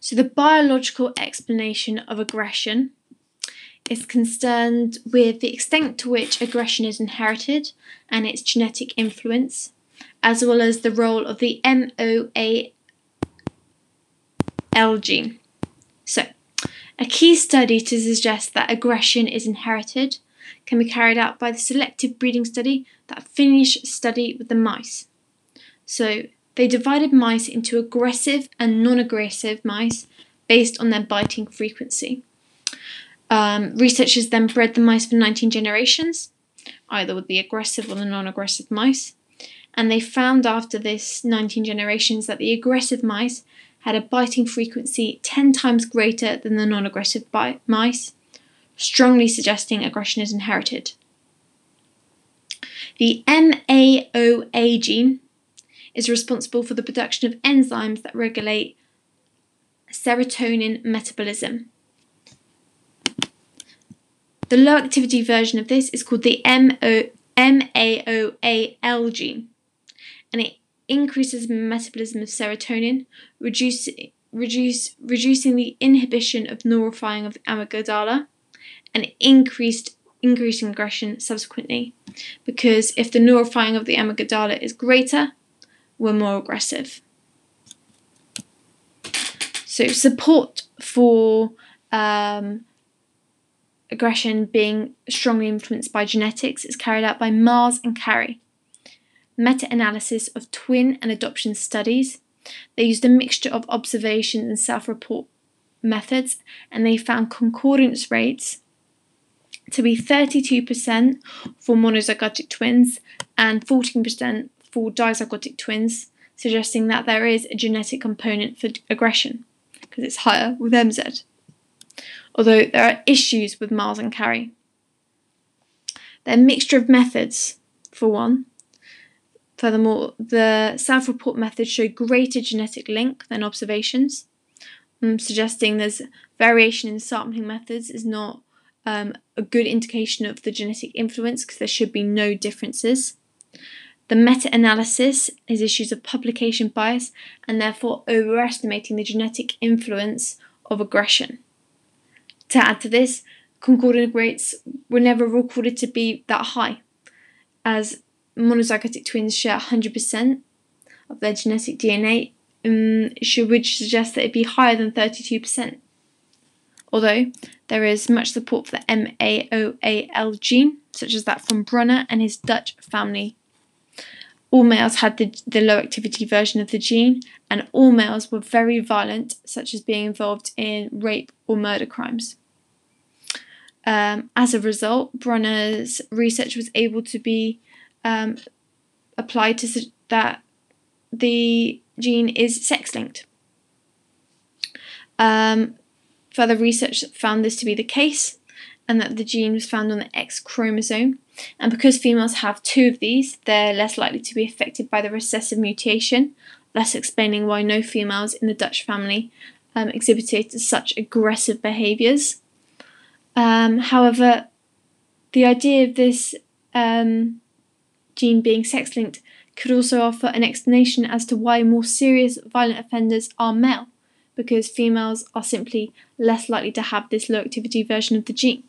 So, the biological explanation of aggression is concerned with the extent to which aggression is inherited and its genetic influence, as well as the role of the MAOAL gene. So, a key study to suggest that aggression is inherited can be carried out by the selective breeding study that Finnish study with the mice. So, they divided mice into aggressive and non aggressive mice based on their biting frequency. Um, researchers then bred the mice for 19 generations, either with the aggressive or the non aggressive mice, and they found after this 19 generations that the aggressive mice had a biting frequency 10 times greater than the non aggressive mice, strongly suggesting aggression is inherited. The MAOA gene is responsible for the production of enzymes that regulate serotonin metabolism. The low activity version of this is called the MAOAL gene, and it increases metabolism of serotonin, reduce, reduce, reducing the inhibition of neural firing of amygdala, and increased increasing aggression subsequently. Because if the neural firing of the amygdala is greater, we're more aggressive. So, support for um, aggression being strongly influenced by genetics is carried out by Miles and Carey. Meta analysis of twin and adoption studies. They used a mixture of observation and self report methods and they found concordance rates to be 32% for monozygotic twins and 14% for dizygotic twins, suggesting that there is a genetic component for aggression because it's higher with MZ. Although there are issues with Miles and Carey. Their mixture of methods, for one. Furthermore, the self report methods show greater genetic link than observations, um, suggesting there's variation in sampling methods is not um, a good indication of the genetic influence because there should be no differences. The meta analysis is issues of publication bias and therefore overestimating the genetic influence of aggression. To add to this, concordant rates were never recorded to be that high, as monozygotic twins share 100% of their genetic DNA, um, which suggests that it'd be higher than 32%. Although there is much support for the MAOAL gene, such as that from Brunner and his Dutch family all males had the, the low activity version of the gene, and all males were very violent, such as being involved in rape or murder crimes. Um, as a result, Brunner's research was able to be um, applied to su- that the gene is sex linked. Um, further research found this to be the case, and that the gene was found on the X chromosome. And because females have two of these, they're less likely to be affected by the recessive mutation, thus explaining why no females in the Dutch family um, exhibited such aggressive behaviours. Um, however, the idea of this um, gene being sex linked could also offer an explanation as to why more serious violent offenders are male, because females are simply less likely to have this low activity version of the gene.